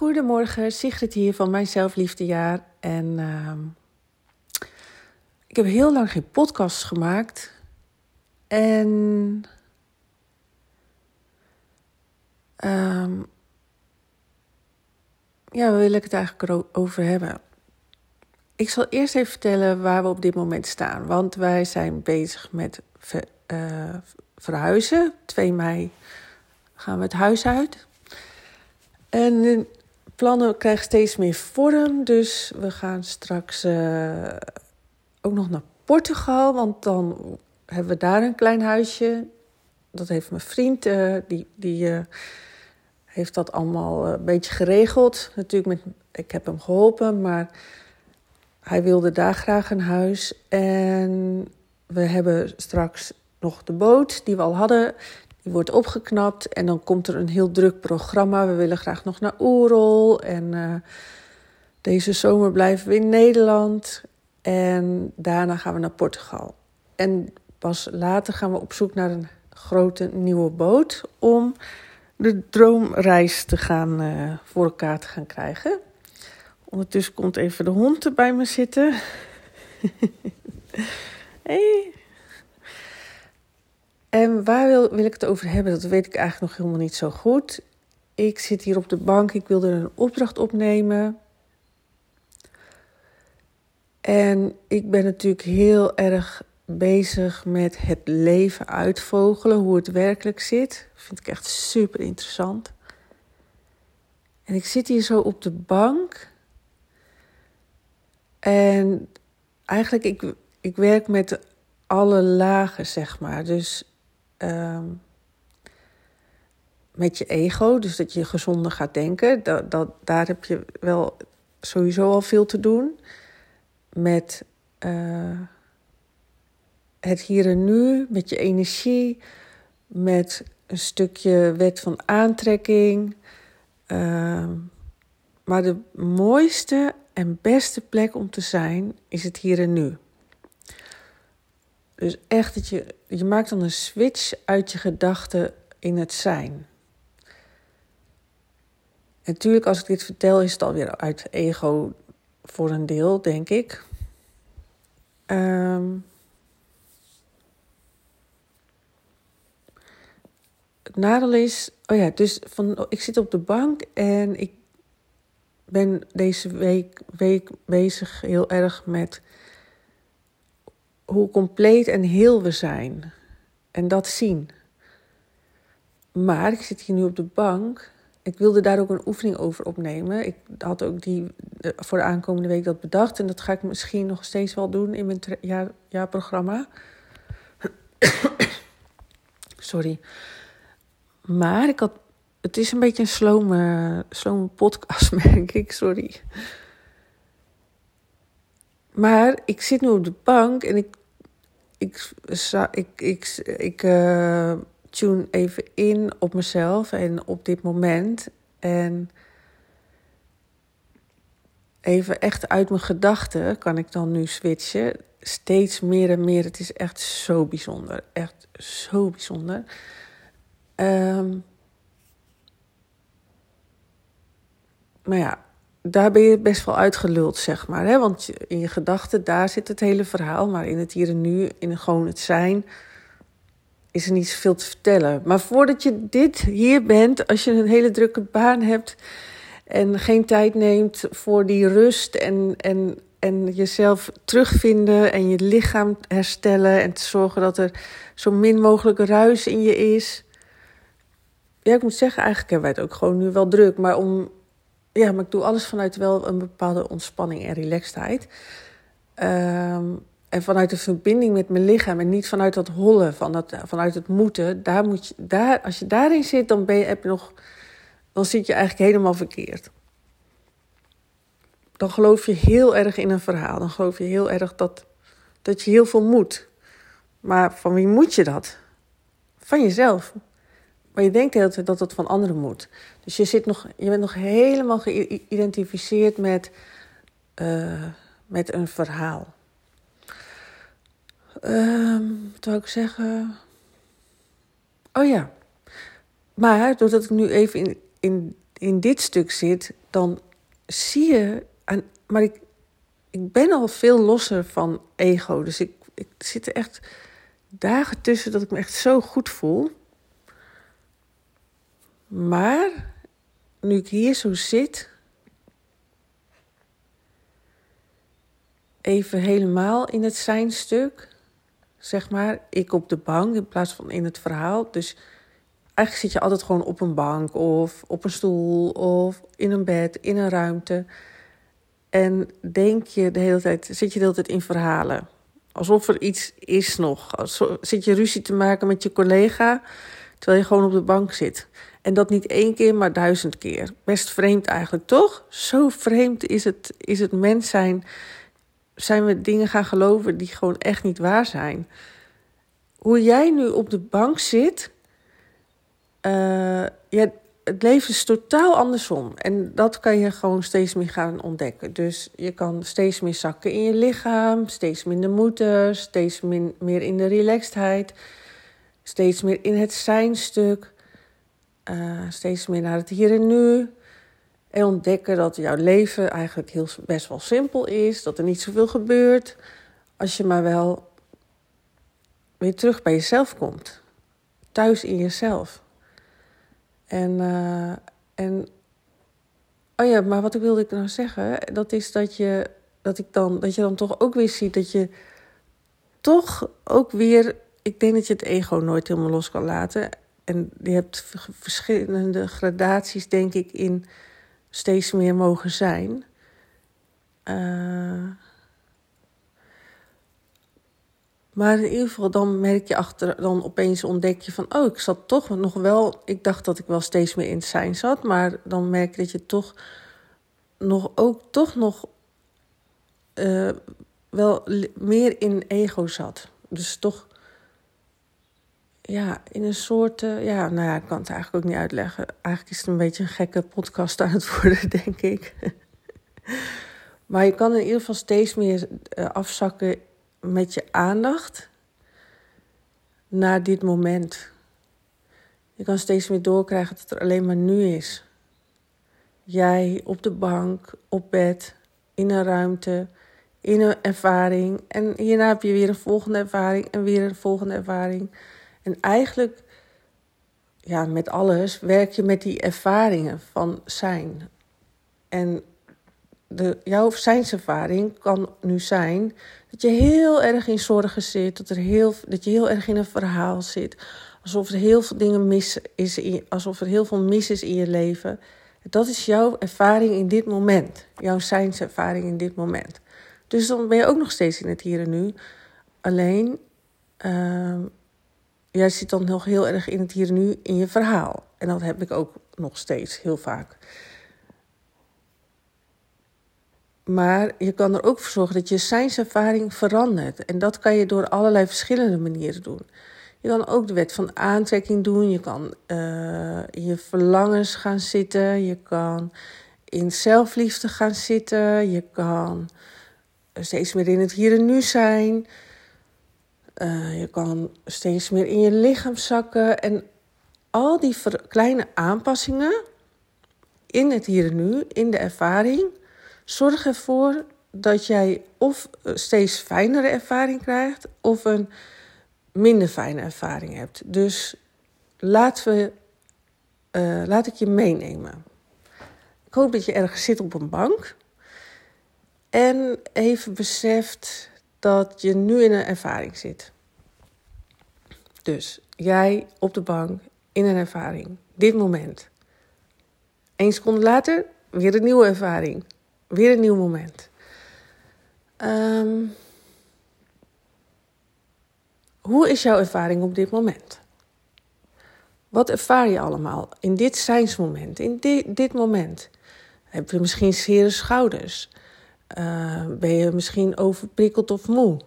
Goedemorgen, Sigrid hier van Mijn Zelfliefdejaar. En uh, ik heb heel lang geen podcasts gemaakt. En uh, ja, waar wil ik het eigenlijk over hebben? Ik zal eerst even vertellen waar we op dit moment staan. Want wij zijn bezig met uh, verhuizen. 2 mei gaan we het huis uit. En plannen krijgen steeds meer vorm. Dus we gaan straks uh, ook nog naar Portugal. Want dan hebben we daar een klein huisje. Dat heeft mijn vriend. Uh, die die uh, heeft dat allemaal een beetje geregeld. Natuurlijk, met, ik heb hem geholpen. Maar hij wilde daar graag een huis. En we hebben straks nog de boot die we al hadden. Die wordt opgeknapt en dan komt er een heel druk programma. We willen graag nog naar Oerol en uh, deze zomer blijven we in Nederland. En daarna gaan we naar Portugal. En pas later gaan we op zoek naar een grote nieuwe boot om de droomreis te gaan uh, voor elkaar te gaan krijgen. Ondertussen komt even de hond er bij me zitten. hey. En waar wil, wil ik het over hebben? Dat weet ik eigenlijk nog helemaal niet zo goed. Ik zit hier op de bank, ik wilde een opdracht opnemen. En ik ben natuurlijk heel erg bezig met het leven uitvogelen, hoe het werkelijk zit. Dat vind ik echt super interessant. En ik zit hier zo op de bank. En eigenlijk, ik, ik werk met alle lagen, zeg maar. Dus um, met je ego, dus dat je gezonder gaat denken, dat, dat, daar heb je wel sowieso al veel te doen. Met uh, het hier en nu, met je energie, met een stukje wet van aantrekking. Uh, maar de mooiste en beste plek om te zijn is het hier en nu. Dus echt dat je, je maakt dan een switch uit je gedachten in het zijn. Natuurlijk, als ik dit vertel, is het alweer uit ego voor een deel, denk ik. Um, het nadeel is, oh ja, dus van, ik zit op de bank en ik ben deze week, week bezig heel erg met hoe compleet en heel we zijn. En dat zien. Maar ik zit hier nu op de bank. Ik wilde daar ook een oefening over opnemen. Ik had ook die voor de aankomende week dat bedacht. En dat ga ik misschien nog steeds wel doen in mijn jaar, jaarprogramma. Sorry. Maar ik had. Het is een beetje een slome, slome podcast, merk ik. Sorry. Maar ik zit nu op de bank en ik ik, ik, ik, ik uh, tune even in op mezelf en op dit moment. En even echt uit mijn gedachten kan ik dan nu switchen. Steeds meer en meer. Het is echt zo bijzonder. Echt zo bijzonder. Um, maar ja, daar ben je best wel uitgeluld, zeg maar. Hè? Want in je gedachten, daar zit het hele verhaal. Maar in het hier en nu, in gewoon het zijn, is er niet zoveel te vertellen. Maar voordat je dit hier bent, als je een hele drukke baan hebt en geen tijd neemt voor die rust en, en, en jezelf terugvinden en je lichaam herstellen en te zorgen dat er zo min mogelijk ruis in je is. Ja, ik moet zeggen, eigenlijk hebben wij het ook gewoon nu wel druk. Maar om ja, maar ik doe alles vanuit wel een bepaalde ontspanning en relaxedheid. Um, en vanuit de verbinding met mijn lichaam en niet vanuit dat hollen, van dat, vanuit het moeten. Daar moet je, daar, als je daarin zit, dan, ben je, heb je nog, dan zit je eigenlijk helemaal verkeerd. Dan geloof je heel erg in een verhaal. Dan geloof je heel erg dat, dat je heel veel moet. Maar van wie moet je dat? Van jezelf. Maar je denkt de dat het van anderen moet. Dus je, zit nog, je bent nog helemaal geïdentificeerd met, uh, met een verhaal. Um, wat wil ik zeggen? Oh ja. Maar doordat ik nu even in, in, in dit stuk zit, dan zie je. Aan, maar ik, ik ben al veel losser van ego. Dus ik, ik zit er echt dagen tussen dat ik me echt zo goed voel. Maar nu ik hier zo zit, even helemaal in het zijnstuk, zeg maar, ik op de bank in plaats van in het verhaal. Dus eigenlijk zit je altijd gewoon op een bank of op een stoel of in een bed, in een ruimte. En denk je de hele tijd, zit je de hele tijd in verhalen. Alsof er iets is nog. Alsof, zit je ruzie te maken met je collega terwijl je gewoon op de bank zit. En dat niet één keer, maar duizend keer. Best vreemd eigenlijk, toch? Zo vreemd is het, is het mens zijn. Zijn we dingen gaan geloven die gewoon echt niet waar zijn. Hoe jij nu op de bank zit. Ja, het leven is totaal andersom. En dat kan je gewoon steeds meer gaan ontdekken. Dus je kan steeds meer zakken in je lichaam, steeds minder moeten, steeds meer in de relaxedheid, steeds meer in het zijnstuk, uh, steeds meer naar het hier en nu. En ontdekken dat jouw leven eigenlijk heel, best wel simpel is, dat er niet zoveel gebeurt, als je maar wel weer terug bij jezelf komt. Thuis in jezelf. En, uh, en oh ja, maar wat wilde ik nou zeggen? Dat is dat je, dat ik dan, dat je dan toch ook weer ziet dat je toch ook weer. Ik denk dat je het ego nooit helemaal los kan laten. En je hebt verschillende gradaties, denk ik, in steeds meer mogen zijn. Uh, Maar in ieder geval, dan merk je achter, dan opeens ontdek je van, oh, ik zat toch nog wel, ik dacht dat ik wel steeds meer in het zijn zat, maar dan merk je dat je toch nog, ook toch nog uh, wel meer in ego zat. Dus toch, ja, in een soort, uh, ja, nou ja, ik kan het eigenlijk ook niet uitleggen. Eigenlijk is het een beetje een gekke podcast aan het worden, denk ik. maar je kan in ieder geval steeds meer uh, afzakken met je aandacht naar dit moment. Je kan steeds meer doorkrijgen dat het er alleen maar nu is. Jij op de bank, op bed, in een ruimte, in een ervaring. En hierna heb je weer een volgende ervaring en weer een volgende ervaring. En eigenlijk, ja, met alles werk je met die ervaringen van zijn. En de, jouw zijnservaring kan nu zijn dat je heel erg in zorgen zit, dat, er heel, dat je heel erg in een verhaal zit. Alsof er heel veel dingen mis is, in, alsof er heel veel mis is in je leven. Dat is jouw ervaring in dit moment, jouw zijnservaring in dit moment. Dus dan ben je ook nog steeds in het hier en nu. Alleen, uh, jij zit dan nog heel erg in het hier en nu in je verhaal. En dat heb ik ook nog steeds heel vaak. Maar je kan er ook voor zorgen dat je zijnservaring verandert. En dat kan je door allerlei verschillende manieren doen. Je kan ook de wet van aantrekking doen. Je kan in je verlangens gaan zitten. Je kan in zelfliefde gaan zitten. Je kan steeds meer in het hier en nu zijn. Uh, je kan steeds meer in je lichaam zakken. En al die kleine aanpassingen in het hier en nu, in de ervaring Zorg ervoor dat jij of steeds fijnere ervaring krijgt of een minder fijne ervaring hebt. Dus laten we, uh, laat ik je meenemen. Ik hoop dat je ergens zit op een bank en even beseft dat je nu in een ervaring zit. Dus jij op de bank in een ervaring, dit moment. Eén seconde later weer een nieuwe ervaring. Weer een nieuw moment. Um, hoe is jouw ervaring op dit moment? Wat ervaar je allemaal in dit zijnsmoment, in dit moment? Heb je misschien zere schouders? Uh, ben je misschien overprikkeld of moe?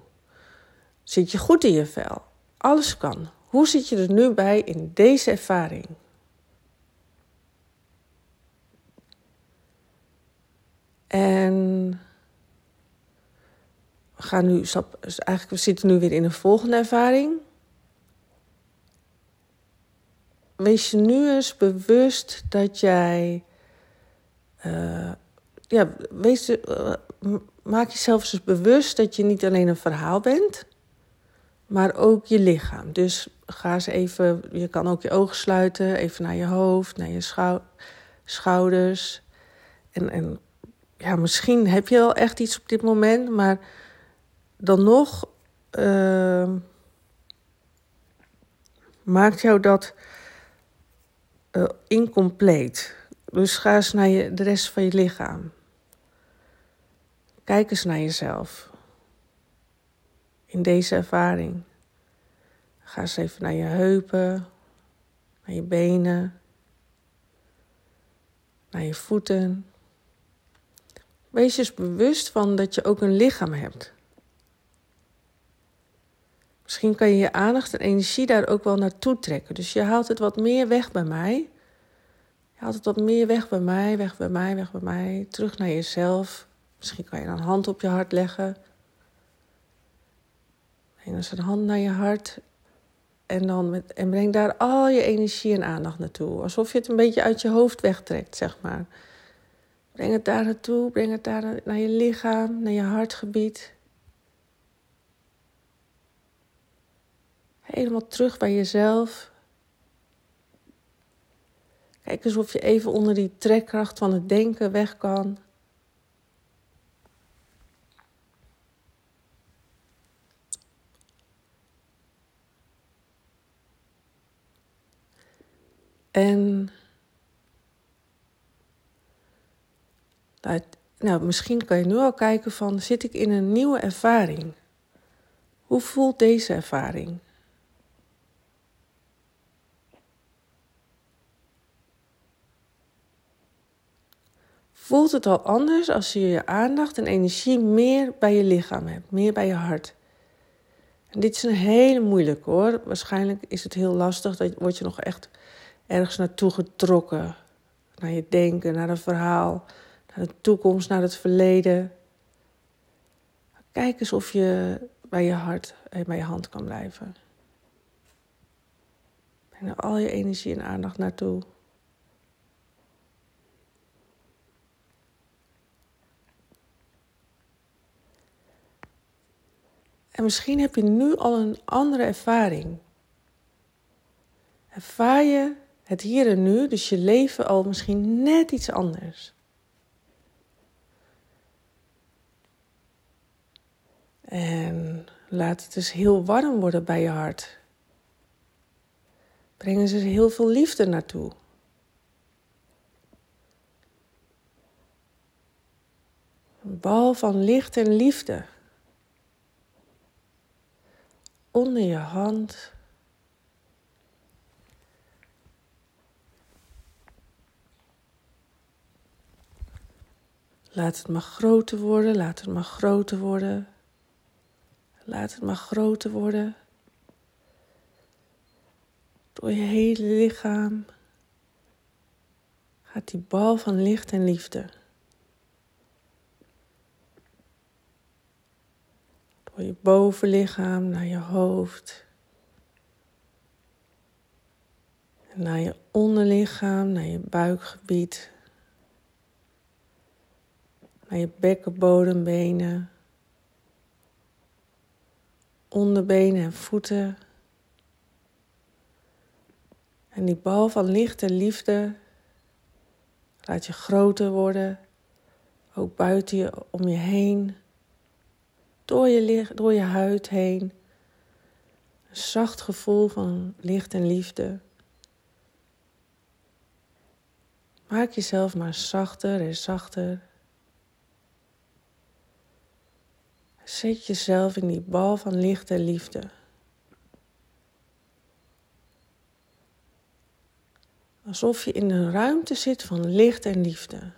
Zit je goed in je vel? Alles kan. Hoe zit je er nu bij in deze ervaring? En we gaan nu, dus eigenlijk we zitten nu weer in een volgende ervaring. Wees je nu eens bewust dat jij Uh, ja, wees, uh, maak jezelf eens bewust dat je niet alleen een verhaal bent, maar ook je lichaam. Dus ga eens even, je kan ook je ogen sluiten, even naar je hoofd, naar je schou schouders. En, en ja, misschien heb je wel echt iets op dit moment, maar dan nog uh, maakt jou dat uh, incompleet. Dus ga eens naar je, de rest van je lichaam. Kijk eens naar jezelf. In deze ervaring. Ga eens even naar je heupen, naar je benen, naar je voeten. Wees eens bewust van dat je ook een lichaam hebt. Misschien kan je je aandacht en energie daar ook wel naartoe trekken. Dus je haalt het wat meer weg bij mij. Je haalt het wat meer weg bij mij, weg bij mij, weg bij mij. Terug naar jezelf. Misschien kan je een hand op je hart leggen. Breng eens een hand naar je hart. En, dan met, en breng daar al je energie en aandacht naartoe. Alsof je het een beetje uit je hoofd wegtrekt, zeg maar. Breng het daar naartoe. Breng het daar naar je lichaam, naar je hartgebied. Helemaal terug bij jezelf. Kijk eens of je even onder die trekkracht van het denken weg kan. En nou, misschien kan je nu al kijken van, zit ik in een nieuwe ervaring? Hoe voelt deze ervaring? Voelt het al anders als je je aandacht en energie meer bij je lichaam hebt, meer bij je hart? En dit is een hele moeilijke hoor. Waarschijnlijk is het heel lastig, dat word je nog echt ergens naartoe getrokken. Naar je denken, naar een verhaal, naar de toekomst, naar het verleden. Kijk eens of je bij je hart en bij je hand kan blijven. Breng al je energie en aandacht naartoe. En misschien heb je nu al een andere ervaring. Ervaar je het hier en nu, dus je leven al misschien net iets anders. En laat het dus heel warm worden bij je hart. Breng ze heel veel liefde naartoe. Een bal van licht en liefde. Onder je hand. Laat het maar groter worden, laat het maar groter worden. Laat het maar groter worden. Door je hele lichaam gaat die bal van licht en liefde. Door je bovenlichaam naar je hoofd. naar je onderlichaam, naar je buikgebied je bekkenbodembenen, onderbenen en voeten. En die bal van licht en liefde laat je groter worden, ook buiten je, om je heen, door je, door je huid heen. Een zacht gevoel van licht en liefde. Maak jezelf maar zachter en zachter. Zet jezelf in die bal van licht en liefde. Alsof je in een ruimte zit van licht en liefde.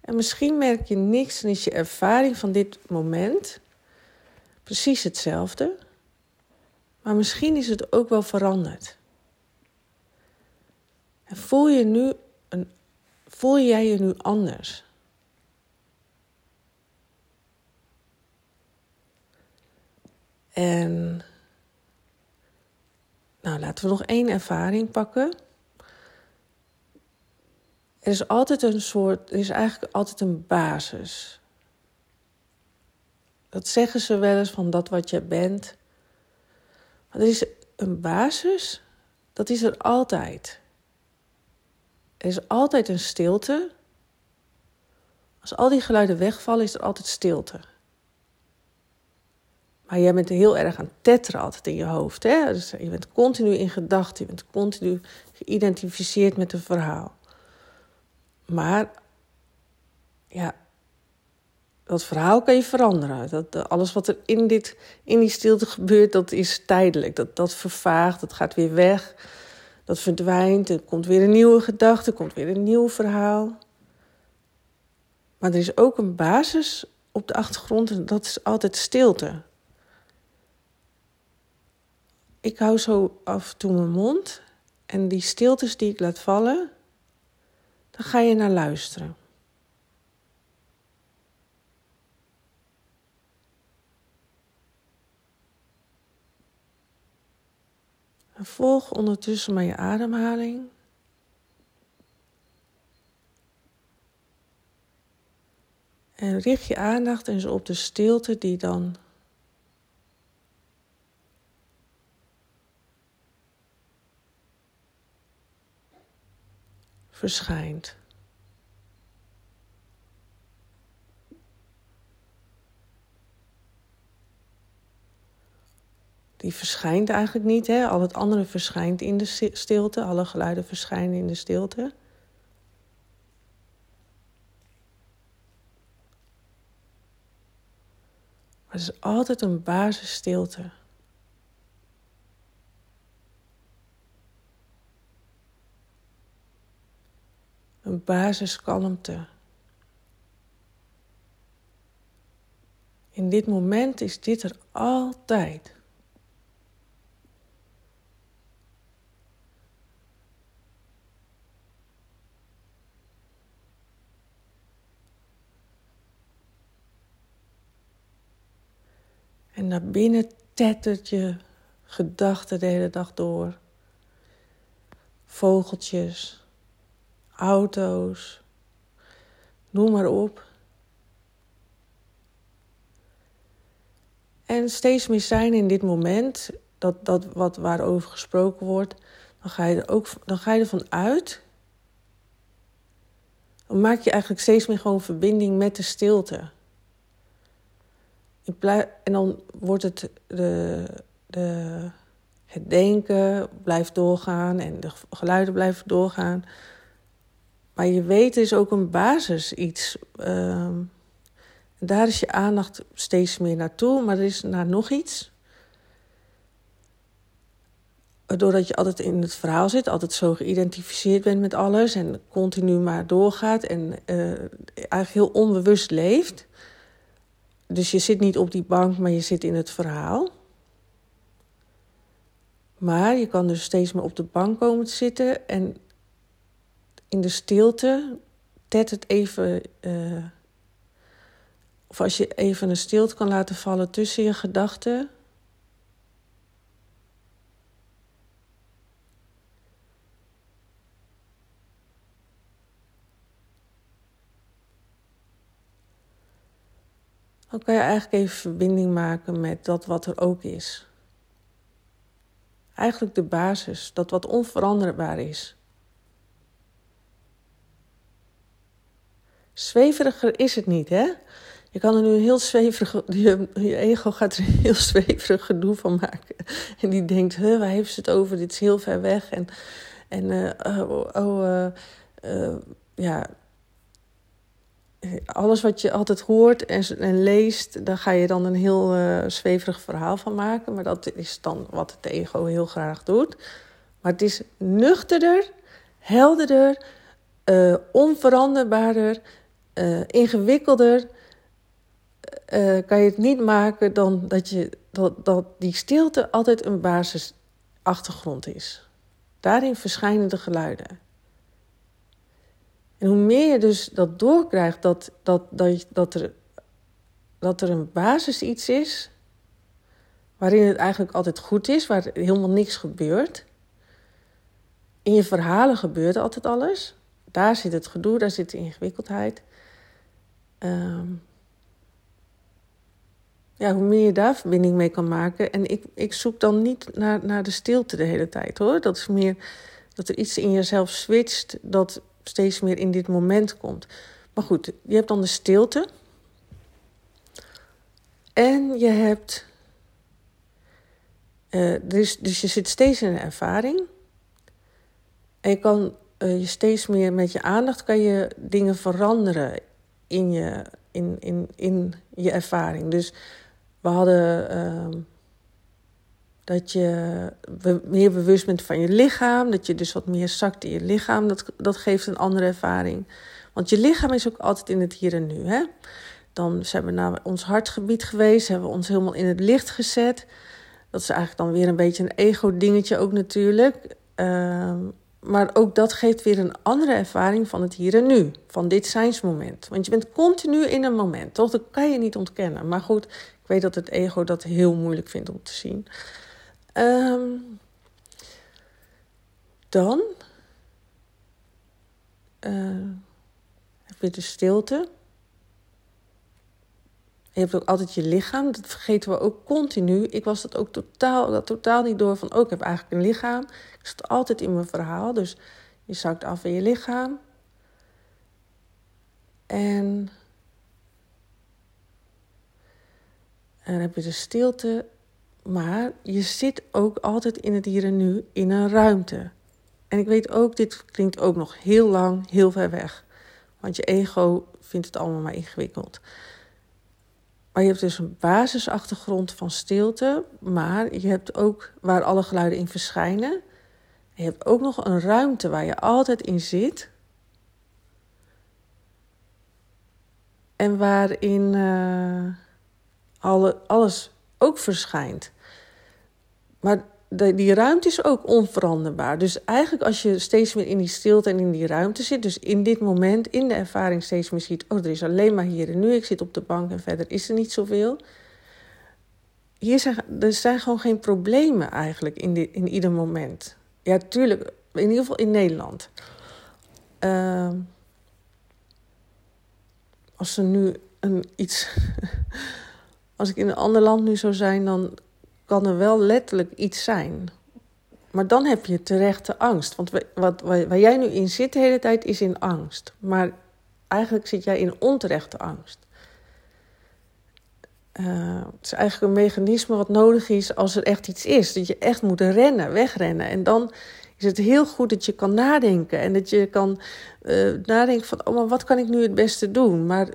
En misschien merk je niks en is je ervaring van dit moment precies hetzelfde. Maar misschien is het ook wel veranderd. En voel je nu voel jij je nu anders? En Nou, laten we nog één ervaring pakken. Er is altijd een soort, er is eigenlijk altijd een basis. Dat zeggen ze wel eens van dat wat je bent. Maar er is een basis, dat is er altijd. Er is altijd een stilte. Als al die geluiden wegvallen, is er altijd stilte. Maar jij bent heel erg aan tetteren altijd in je hoofd. Hè? Dus je bent continu in gedachten, je bent continu geïdentificeerd met een verhaal. Maar ja, dat verhaal kan je veranderen. Dat, alles wat er in, dit, in die stilte gebeurt, dat is tijdelijk. Dat, dat vervaagt, dat gaat weer weg. Dat verdwijnt, er komt weer een nieuwe gedachte, er komt weer een nieuw verhaal. Maar er is ook een basis op de achtergrond en dat is altijd stilte. Ik hou zo af en toe mijn mond en die stiltes die ik laat vallen, daar ga je naar luisteren. En volg ondertussen maar je ademhaling. En richt je aandacht eens op de stilte die dan verschijnt. Die verschijnt eigenlijk niet, hè? al het andere verschijnt in de stilte, alle geluiden verschijnen in de stilte. Maar er is altijd een basisstilte. Een basiskalmte. In dit moment is dit er altijd. En naar binnen tettert je gedachten de hele dag door. Vogeltjes, auto's, noem maar op. En steeds meer zijn in dit moment, dat, dat wat waarover gesproken wordt, dan ga je er ook dan ga je ervan uit. Dan maak je eigenlijk steeds meer gewoon verbinding met de stilte. En dan wordt het de, de, het denken blijft doorgaan en de geluiden blijven doorgaan. Maar je weet, er is ook een basis iets. Uh, daar is je aandacht steeds meer naartoe, maar er is naar nog iets. Doordat je altijd in het verhaal zit, altijd zo geïdentificeerd bent met alles en continu maar doorgaat en uh, eigenlijk heel onbewust leeft. Dus je zit niet op die bank, maar je zit in het verhaal. Maar je kan dus steeds meer op de bank komen te zitten en in de stilte tet het even. Uh, of als je even een stilte kan laten vallen tussen je gedachten. Dan kan je eigenlijk even verbinding maken met dat wat er ook is. Eigenlijk de basis, dat wat onveranderbaar is. Zweveriger is het niet, hè? Je kan er nu een heel zweverig, je, ego gaat er een heel zweverig gedoe van maken. En die denkt, huh, waar heeft ze het over? Dit is heel ver weg. En, en uh, oh, oh uh, ja, alles wat je altijd hoort en, leest, daar ga je dan een heel uh, zweverig verhaal van maken. Maar dat is dan wat het ego heel graag doet. Maar het is nuchterder, helderder, uh, onveranderbaarder, uh, ingewikkelder. kan je het niet maken dan dat, je, dat, dat die stilte altijd een basisachtergrond is. Daarin verschijnen de geluiden. En hoe meer je dus dat doorkrijgt, dat, dat, dat, dat, er, dat er een basis iets is, waarin het eigenlijk altijd goed is, waar helemaal niks gebeurt. In je verhalen gebeurt altijd alles. Daar zit het gedoe, daar zit de ingewikkeldheid. Um, ja, hoe meer je daar verbinding mee kan maken. En ik, ik zoek dan niet naar, naar de stilte de hele tijd hoor. Dat is meer dat er iets in jezelf switcht dat steeds meer in dit moment komt. Maar goed, je hebt dan de stilte. En je hebt. Uh, dus, dus je zit steeds in een ervaring. En je kan uh, je steeds meer met je aandacht kan je dingen veranderen in je, in, in, in je ervaring. Dus we hadden uh, dat je meer bewust bent van je lichaam. Dat je dus wat meer zakt in je lichaam. Dat, dat geeft een andere ervaring. Want je lichaam is ook altijd in het hier en nu. Hè? Dan zijn we naar ons hartgebied geweest. Hebben we ons helemaal in het licht gezet. Dat is eigenlijk dan weer een beetje een ego-dingetje ook natuurlijk. Uh, maar ook dat geeft weer een andere ervaring van het hier en nu. Van dit zijnsmoment. Want je bent continu in een moment, toch? Dat kan je niet ontkennen. Maar goed, ik weet dat het ego dat heel moeilijk vindt om te zien. Um, dan uh, heb je de stilte. Je hebt ook altijd je lichaam. Dat vergeten we ook continu. Ik was dat ook totaal, dat totaal niet door van... oh, ik heb eigenlijk een lichaam. Ik zit altijd in mijn verhaal. Dus je zakt af in je lichaam. En... En dan heb je de stilte. Maar je zit ook altijd in het hier en nu in een ruimte. En ik weet ook, dit klinkt ook nog heel lang, heel ver weg. Want je ego vindt het allemaal maar ingewikkeld. Maar je hebt dus een basisachtergrond van stilte, maar je hebt ook waar alle geluiden in verschijnen. Je hebt ook nog een ruimte waar je altijd in zit. En waarin uh, alle, alles ook verschijnt. Maar die ruimte is ook onveranderbaar. Dus eigenlijk als je steeds meer in die stilte en in die ruimte zit, dus in dit moment, in de ervaring steeds meer ziet, oh, er is alleen maar hier en nu, ik zit op de bank en verder is er niet zoveel. Hier zijn, er zijn gewoon geen problemen eigenlijk in, dit, in ieder moment. Ja, tuurlijk, in ieder geval in Nederland. Uh, als er nu een, iets. Als ik in een ander land nu zou zijn, dan kan er wel letterlijk iets zijn. Maar dan heb je terechte angst. Want wat, waar jij nu in zit de hele tijd is in angst. Maar eigenlijk zit jij in onterechte angst. Uh, het is eigenlijk een mechanisme wat nodig is als er echt iets is. Dat je echt moet rennen, wegrennen. En dan is het heel goed dat je kan nadenken. En dat je kan uh, nadenken van, oh, maar wat kan ik nu het beste doen? Maar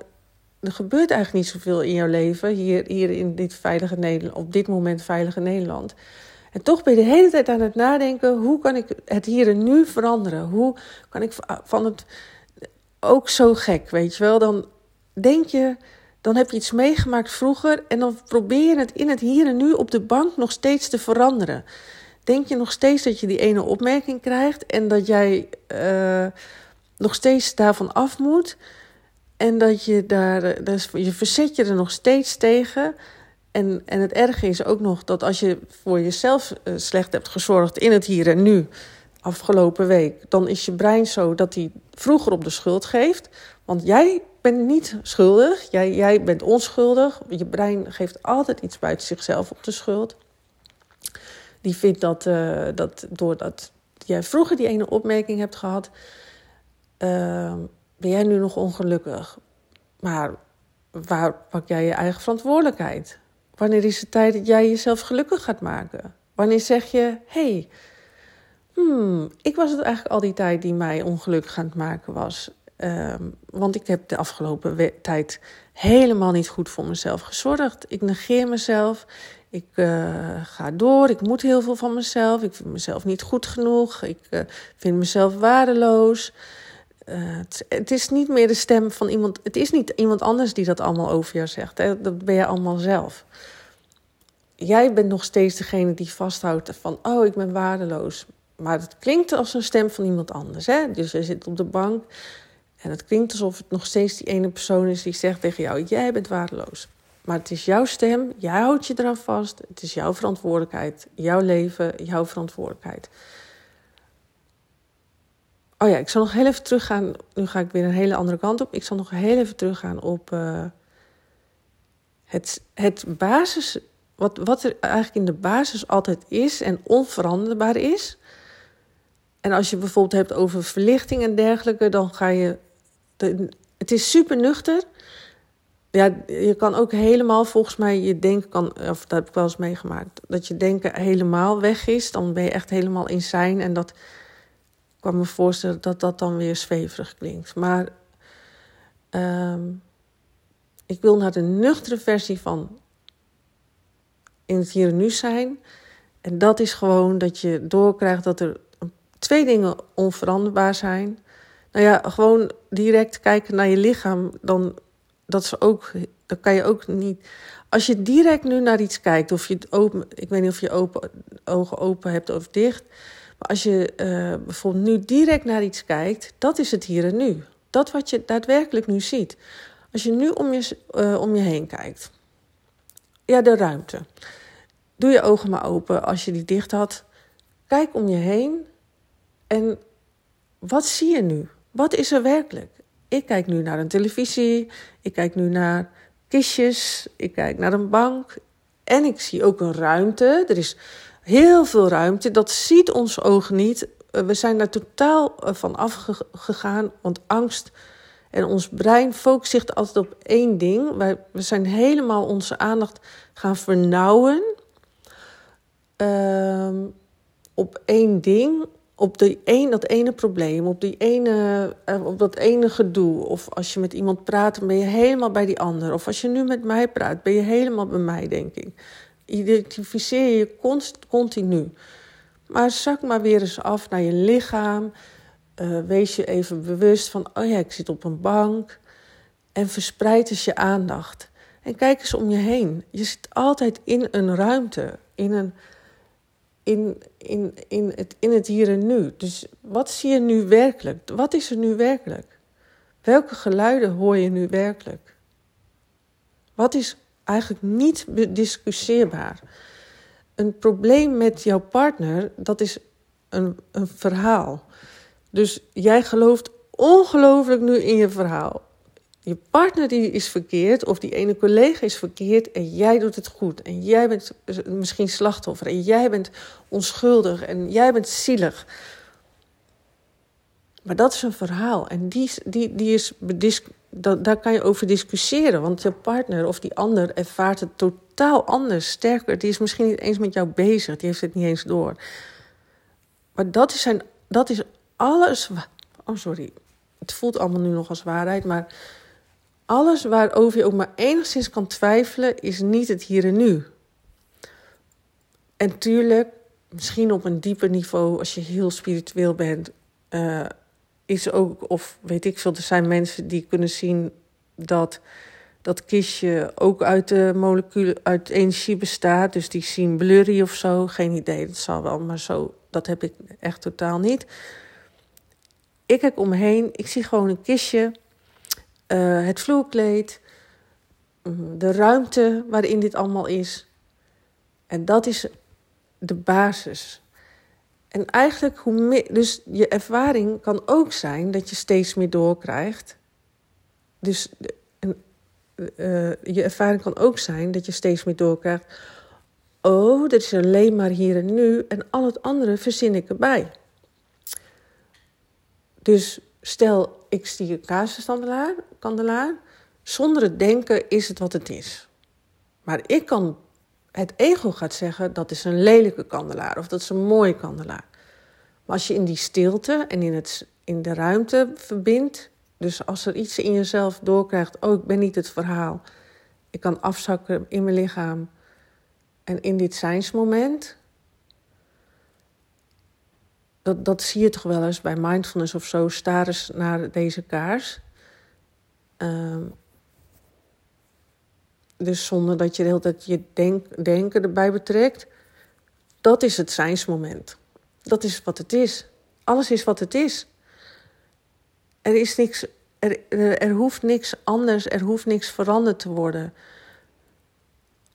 er gebeurt eigenlijk niet zoveel in jouw leven, hier, hier in dit veilige Nederland, op dit moment veilige Nederland. En toch ben je de hele tijd aan het nadenken: hoe kan ik het hier en nu veranderen? Hoe kan ik van het ook zo gek, weet je wel? Dan denk je, dan heb je iets meegemaakt vroeger en dan probeer je het in het hier en nu op de bank nog steeds te veranderen. Denk je nog steeds dat je die ene opmerking krijgt en dat jij uh, nog steeds daarvan af moet? En dat je daar, dus je verzet je er nog steeds tegen. En, en het erge is ook nog dat als je voor jezelf eh, slecht hebt gezorgd in het hier en nu, afgelopen week, dan is je brein zo dat hij vroeger op de schuld geeft. Want jij bent niet schuldig, jij, jij bent onschuldig. Je brein geeft altijd iets buiten zichzelf op de schuld. Die vindt dat, uh, dat doordat jij vroeger die ene opmerking hebt gehad, uh, ben jij nu nog ongelukkig? Maar waar pak jij je eigen verantwoordelijkheid? Wanneer is het tijd dat jij jezelf gelukkig gaat maken? Wanneer zeg je, hey, hmm, ik was het eigenlijk al die tijd die mij ongelukkig aan het maken was. Um, want ik heb de afgelopen tijd helemaal niet goed voor mezelf gezorgd. Ik negeer mezelf. Ik uh, ga door. Ik moet heel veel van mezelf. Ik vind mezelf niet goed genoeg. Ik uh, vind mezelf waardeloos. Uh, het, is niet meer de stem van iemand. Het is niet iemand anders die dat allemaal over jou zegt. Hè? Dat ben je allemaal zelf. Jij bent nog steeds degene die vasthoudt van: oh, ik ben waardeloos. Maar het klinkt als een stem van iemand anders. Hè? Dus je zit op de bank en het klinkt alsof het nog steeds die ene persoon is die zegt tegen jou: jij bent waardeloos. Maar het is jouw stem, jij houdt je eraan vast. Het is jouw verantwoordelijkheid, jouw leven, jouw verantwoordelijkheid. Oh ja, ik zal nog heel even teruggaan. Nu ga ik weer een hele andere kant op. Ik zal nog heel even teruggaan op uh, het, het basis. Wat, wat er eigenlijk in de basis altijd is en onveranderbaar is. En als je bijvoorbeeld hebt over verlichting en dergelijke, dan ga je. het is super nuchter. Ja, je kan ook helemaal, volgens mij, je denken kan, of dat heb ik wel eens meegemaakt, dat je denken helemaal weg is. Dan ben je echt helemaal in zijn. En dat kan me voorstellen dat dat dan weer zweverig klinkt. Maar ehm, ik wil naar de nuchtere versie van in het hier en nu zijn. En dat is gewoon dat je doorkrijgt dat er twee dingen onveranderbaar zijn. Nou ja, gewoon direct kijken naar je lichaam, dan, dat is ook, dan kan je ook niet. Als je direct nu naar iets kijkt, of je het open, ik weet niet of je open, ogen open hebt of dicht. Maar als je uh, bijvoorbeeld nu direct naar iets kijkt, dat is het hier en nu. Dat wat je daadwerkelijk nu ziet. Als je nu om je, uh, om je heen kijkt. Ja, de ruimte. Doe je ogen maar open als je die dicht had. Kijk om je heen en wat zie je nu? Wat is er werkelijk? Ik kijk nu naar een televisie, ik kijk nu naar kistjes, ik kijk naar een bank en ik zie ook een ruimte. Er is heel veel ruimte, dat ziet ons oog niet. Eh, we zijn daar totaal eh, van afgegaan, want angst en ons brein focust zich altijd op één ding. Wij, we zijn helemaal onze aandacht gaan vernauwen uh, op één ding op die een, dat ene probleem, op, die ene, eh, op dat ene gedoe. Of als je met iemand praat, ben je helemaal bij die ander. Of als je nu met mij praat, ben je helemaal bij mij, denk ik. Identificeer je continu. Maar zak maar weer eens af naar je lichaam. Uh, wees je even bewust van, oh ja, ik zit op een bank. En verspreid eens je aandacht. En kijk eens om je heen. Je zit altijd in een ruimte, in een in, in, in, het, in het hier en nu. Dus wat zie je nu werkelijk? Wat is er nu werkelijk? Welke geluiden hoor je nu werkelijk? Wat is eigenlijk niet bediscussieerbaar? Een probleem met jouw partner, dat is een, een verhaal. Dus jij gelooft ongelooflijk nu in je verhaal je partner die is verkeerd of die ene collega is verkeerd en jij doet het goed. En jij bent misschien slachtoffer en jij bent onschuldig en jij bent zielig. Maar dat is een verhaal en die, die, die is, daar kan je over discussiëren. Want je partner of die ander ervaart het totaal anders. Sterker, die is misschien niet eens met jou bezig, die heeft het niet eens door. Maar dat is, zijn, dat is alles. Oh, sorry. Het voelt allemaal nu nog als waarheid, maar alles waarover je ook maar enigszins kan twijfelen, is niet het hier en nu. En tuurlijk, misschien op een dieper niveau, als je heel spiritueel bent, uh, is ook, of weet ik veel, er zijn mensen die kunnen zien dat dat kistje ook uit de moleculen, uit energie bestaat. Dus die zien blurry of zo. Geen idee, dat zal wel, maar zo, dat heb ik echt totaal niet. Ik kijk om me heen, ik zie gewoon een kistje uh, het vloerkleed, mm, de ruimte waarin dit allemaal is. En dat is de basis. En eigenlijk, hoe meer, dus je ervaring kan ook zijn dat je steeds meer doorkrijgt. Dus uh, je ervaring kan ook zijn dat je steeds meer doorkrijgt. Oh, dat is alleen maar hier en nu en al het andere verzin ik erbij. Dus stel, ik zie een kaarsensandelaar, kandelaar. Zonder het denken is het wat het is. Maar ik kan, het ego gaat zeggen dat is een lelijke kandelaar of dat is een mooie kandelaar. Maar als je in die stilte en in, het, in de ruimte verbindt, dus als er iets in jezelf doorkrijgt, oh ik ben niet het verhaal, ik kan afzakken in mijn lichaam en in dit zijnsmoment, dat, dat zie je toch wel eens bij mindfulness of zo. Sta eens naar deze kaars. Ehm, dus zonder dat je de hele tijd je denk, denken erbij betrekt. Dat is het zijnsmoment. Dat is wat het is. Alles is wat het is. Er is niks, er, er, hoeft niks anders, er hoeft niks veranderd te worden.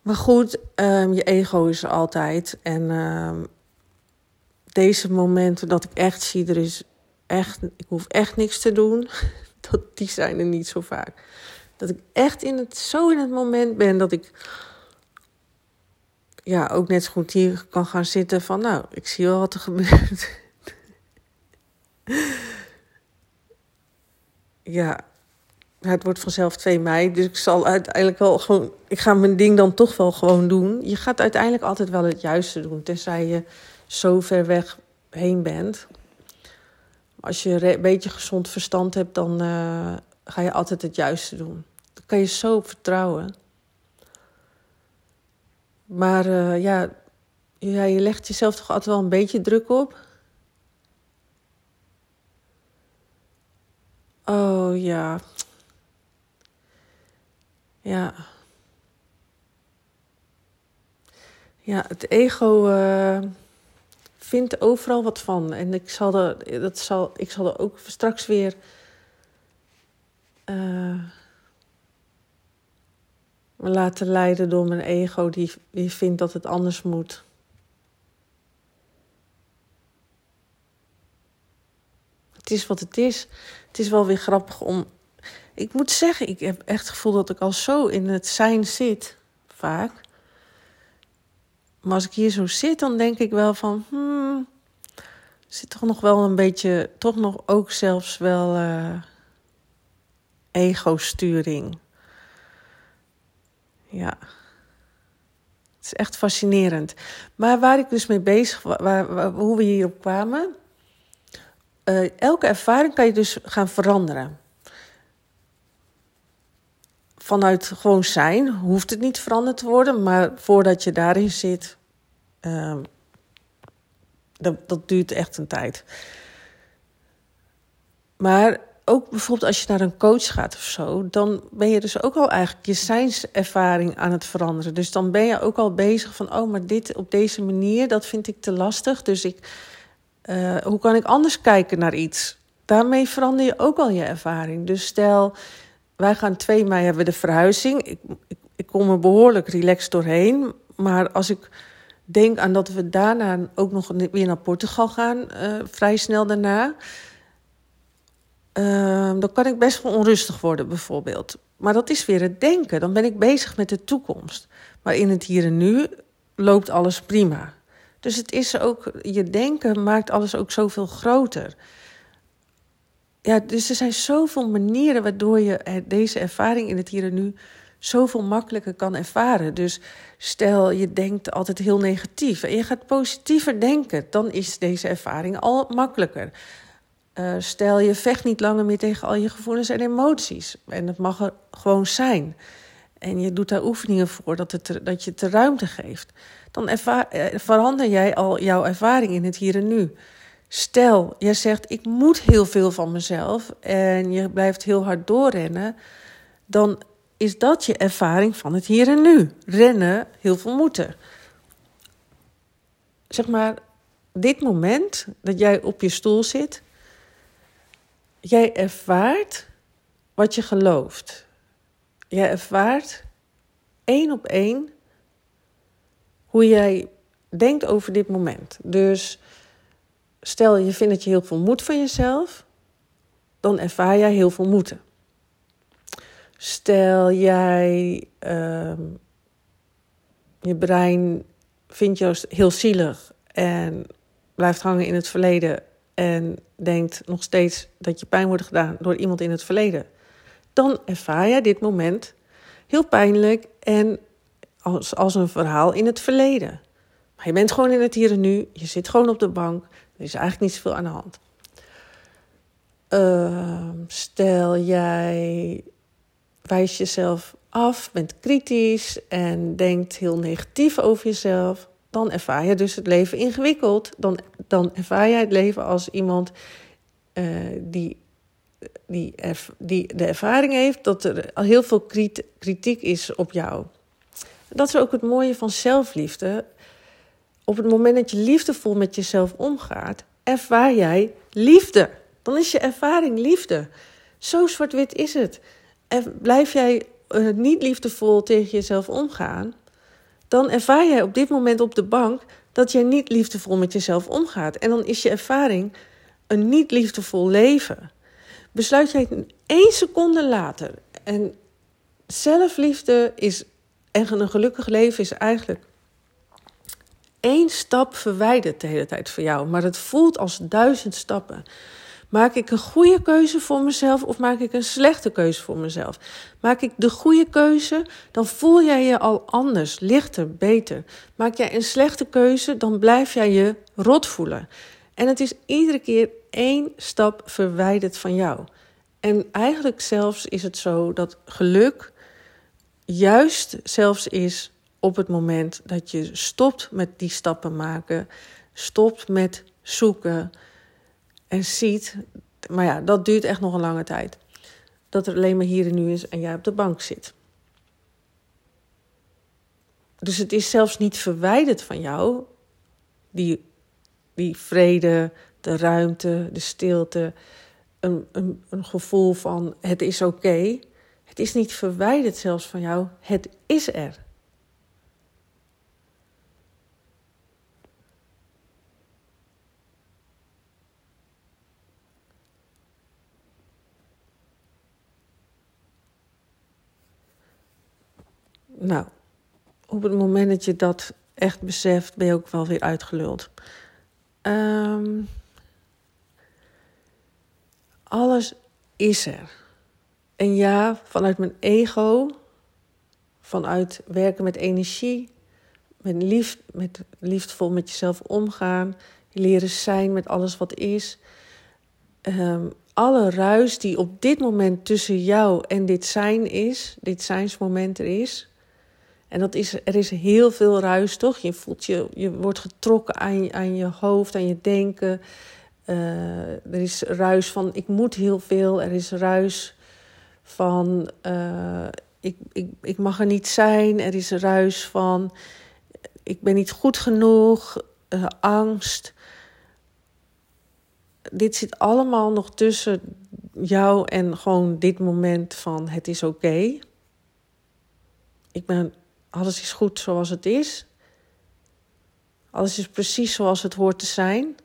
Maar goed, um, je ego is er altijd. En um, deze momenten dat ik echt zie, er is echt, ik hoef echt niks te doen. Dat, die zijn er niet zo vaak. Dat ik echt in het, zo in het moment ben dat ik ja, ook net zo goed hier kan gaan zitten van, nou, ik zie wel wat er gebeurt. ja, het wordt vanzelf 2 mei, dus ik zal uiteindelijk wel gewoon, ik ga mijn ding dan toch wel gewoon doen. Je gaat uiteindelijk altijd wel het juiste doen, tenzij je zo ver weg heen bent. Als je een beetje gezond verstand hebt, dan uh, ga je altijd het juiste doen. Kan je zo op vertrouwen. Maar uh, ja, ja, je legt jezelf toch altijd wel een beetje druk op. Oh ja. Ja. Ja, het ego uh, vindt overal wat van. En ik zal er, dat zal, ik zal er ook straks weer. Uh, me laten leiden door mijn ego, die, die vindt dat het anders moet. Het is wat het is. Het is wel weer grappig om. Ik moet zeggen, ik heb echt het gevoel dat ik al zo in het zijn zit, vaak. Maar als ik hier zo zit, dan denk ik wel van. Hmm, zit toch nog wel een beetje. Toch nog ook zelfs wel. Uh, ego-sturing. Ja. Het is echt fascinerend. Maar waar ik dus mee bezig was, hoe we hierop kwamen. Uh, elke ervaring kan je dus gaan veranderen. Vanuit gewoon zijn hoeft het niet veranderd te worden, maar voordat je daarin zit, uh, dat, dat duurt echt een tijd. Maar ook bijvoorbeeld als je naar een coach gaat of zo, dan ben je dus ook al eigenlijk je zijnservaring aan het veranderen. Dus dan ben je ook al bezig van, oh, maar dit op deze manier, dat vind ik te lastig. Dus ik, uh, hoe kan ik anders kijken naar iets? Daarmee verander je ook al je ervaring. Dus stel, wij gaan 2 mei hebben de verhuizing. Ik, ik, kom er behoorlijk relaxed doorheen. Maar als ik denk aan dat we daarna ook nog weer naar Portugal gaan, uh, vrij snel daarna uh, dan kan ik best wel onrustig worden, bijvoorbeeld. Maar dat is weer het denken. Dan ben ik bezig met de toekomst. Maar in het hier en nu loopt alles prima. Dus het is ook, je denken maakt alles ook zoveel groter. Ja, dus er zijn zoveel manieren waardoor je deze ervaring in het hier en nu zoveel makkelijker kan ervaren. Dus stel je denkt altijd heel negatief en je gaat positiever denken, dan is deze ervaring al makkelijker. Uh, stel je vecht niet langer meer tegen al je gevoelens en emoties. En dat mag er gewoon zijn. En je doet daar oefeningen voor dat, het, dat je het de ruimte geeft. Dan ervaar, eh, verander jij al jouw ervaring in het hier en nu. Stel, jij zegt ik moet heel veel van mezelf en je blijft heel hard doorrennen. Dan is dat je ervaring van het hier en nu. Rennen, heel veel moeten. Zeg maar, dit moment dat jij op je stoel zit jij ervaart wat je gelooft. Jij ervaart één op één hoe jij denkt over dit moment. Dus stel je vindt dat je heel veel moed van jezelf, dan ervaar jij heel veel moeten. Stel jij uh, je brein vindt jou heel zielig en blijft hangen in het verleden en denkt nog steeds dat je pijn wordt gedaan door iemand in het verleden, dan ervaar je dit moment heel pijnlijk en als, als een verhaal in het verleden. Maar je bent gewoon in het hier en nu, je zit gewoon op de bank, er is eigenlijk niet zoveel aan de hand. Uh, stel jij wijst jezelf af, bent kritisch en denkt heel negatief over jezelf dan ervaar je dus het leven ingewikkeld. Dan, dan ervaar jij het leven als iemand uh, die, die, die de ervaring heeft dat er heel veel kritiek is op jou. Dat is ook het mooie van zelfliefde. Op het moment dat je liefdevol met jezelf omgaat, ervaar jij liefde. Dan is je ervaring liefde. Zo zwart-wit is het. En blijf jij uh, niet liefdevol tegen jezelf omgaan, dan ervaar jij op dit moment op de bank dat jij niet liefdevol met jezelf omgaat. En dan is je ervaring een niet liefdevol leven. Besluit jij één seconde later. En zelfliefde is, en een gelukkig leven is eigenlijk één stap verwijderd de hele tijd voor jou. Maar het voelt als duizend stappen. Maak ik een goede keuze voor mezelf of maak ik een slechte keuze voor mezelf? Maak ik de goede keuze, dan voel jij je al anders, lichter, beter. Maak jij een slechte keuze, dan blijf jij je rot voelen. En het is iedere keer één stap verwijderd van jou. En eigenlijk zelfs is het zo dat geluk juist zelfs is op het moment dat je stopt met die stappen maken, stopt met zoeken en ziet, maar ja, dat duurt echt nog een lange tijd. Dat er alleen maar hier en nu is en jij op de bank zit. Dus het is zelfs niet verwijderd van jou, die, die vrede, de ruimte, de stilte, een, een, een gevoel van het is oké. Het is niet verwijderd zelfs van jou, het is er. Nou, op het moment dat je dat echt beseft, ben je ook wel weer uitgeluld. Um, alles is er. En ja, vanuit mijn ego, vanuit werken met energie, met, lief, met liefdevol met jezelf omgaan, leren zijn met alles wat is. Um, alle ruis die op dit moment tussen jou en dit zijn is, dit zijnsmoment er is, en dat is, er is heel veel ruis, toch? Je voelt je, je wordt getrokken aan, aan je hoofd, aan je denken. Uh, er is ruis van ik moet heel veel. Er is ruis van uh, ik, ik, ik mag er niet zijn. Er is ruis van ik ben niet goed genoeg. Uh, angst. Dit zit allemaal nog tussen jou en gewoon dit moment van het is oké. Ik ben alles is goed zoals het is. Alles is precies zoals het hoort te zijn.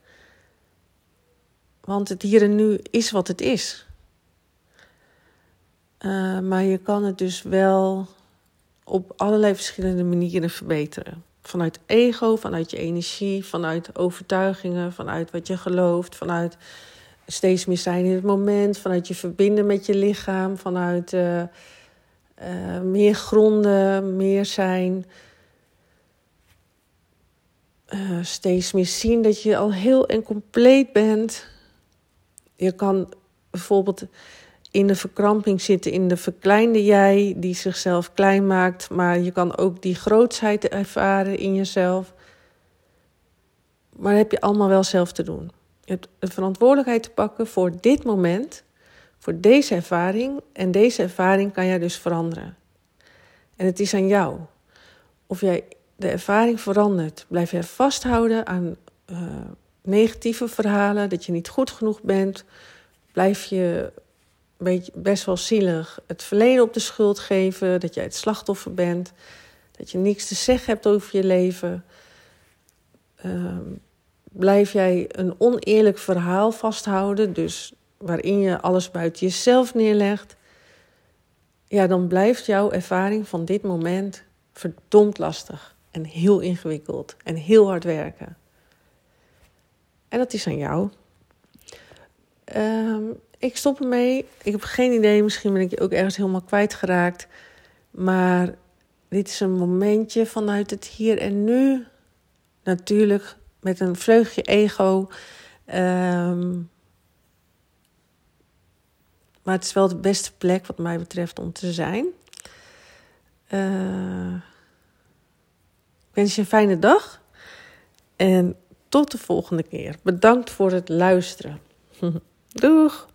Want het hier en nu is wat het is. Uh, maar je kan het dus wel op allerlei verschillende manieren verbeteren. Vanuit ego, vanuit je energie, vanuit overtuigingen, vanuit wat je gelooft, vanuit steeds meer zijn in het moment, vanuit je verbinden met je lichaam, vanuit. Uh, uh, meer gronden, meer zijn. Uh, steeds meer zien dat je al heel en compleet bent. Je kan bijvoorbeeld in de verkramping zitten, in de verkleinde jij die zichzelf klein maakt, maar je kan ook die grootsheid ervaren in jezelf. Maar dat heb je allemaal wel zelf te doen. Je hebt de verantwoordelijkheid te pakken voor dit moment voor deze ervaring. En deze ervaring kan jij dus veranderen. En het is aan jou. Of jij de ervaring verandert, blijf jij vasthouden aan uh, negatieve verhalen, dat je niet goed genoeg bent, blijf je best wel zielig het verleden op de schuld geven, dat jij het slachtoffer bent, dat je niks te zeggen hebt over je leven. Uh, blijf jij een oneerlijk verhaal vasthouden, dus waarin je alles buiten jezelf neerlegt, ja, dan blijft jouw ervaring van dit moment verdomd lastig en heel ingewikkeld en heel hard werken. En dat is aan jou. Um, ik stop ermee. Ik heb geen idee, misschien ben ik je ook ergens helemaal kwijtgeraakt. Maar dit is een momentje vanuit het hier en nu. Natuurlijk met een vleugje ego. Um, maar het is wel de beste plek, wat mij betreft, om te zijn. Uh, ik wens je een fijne dag. En tot de volgende keer. Bedankt voor het luisteren. Doeg!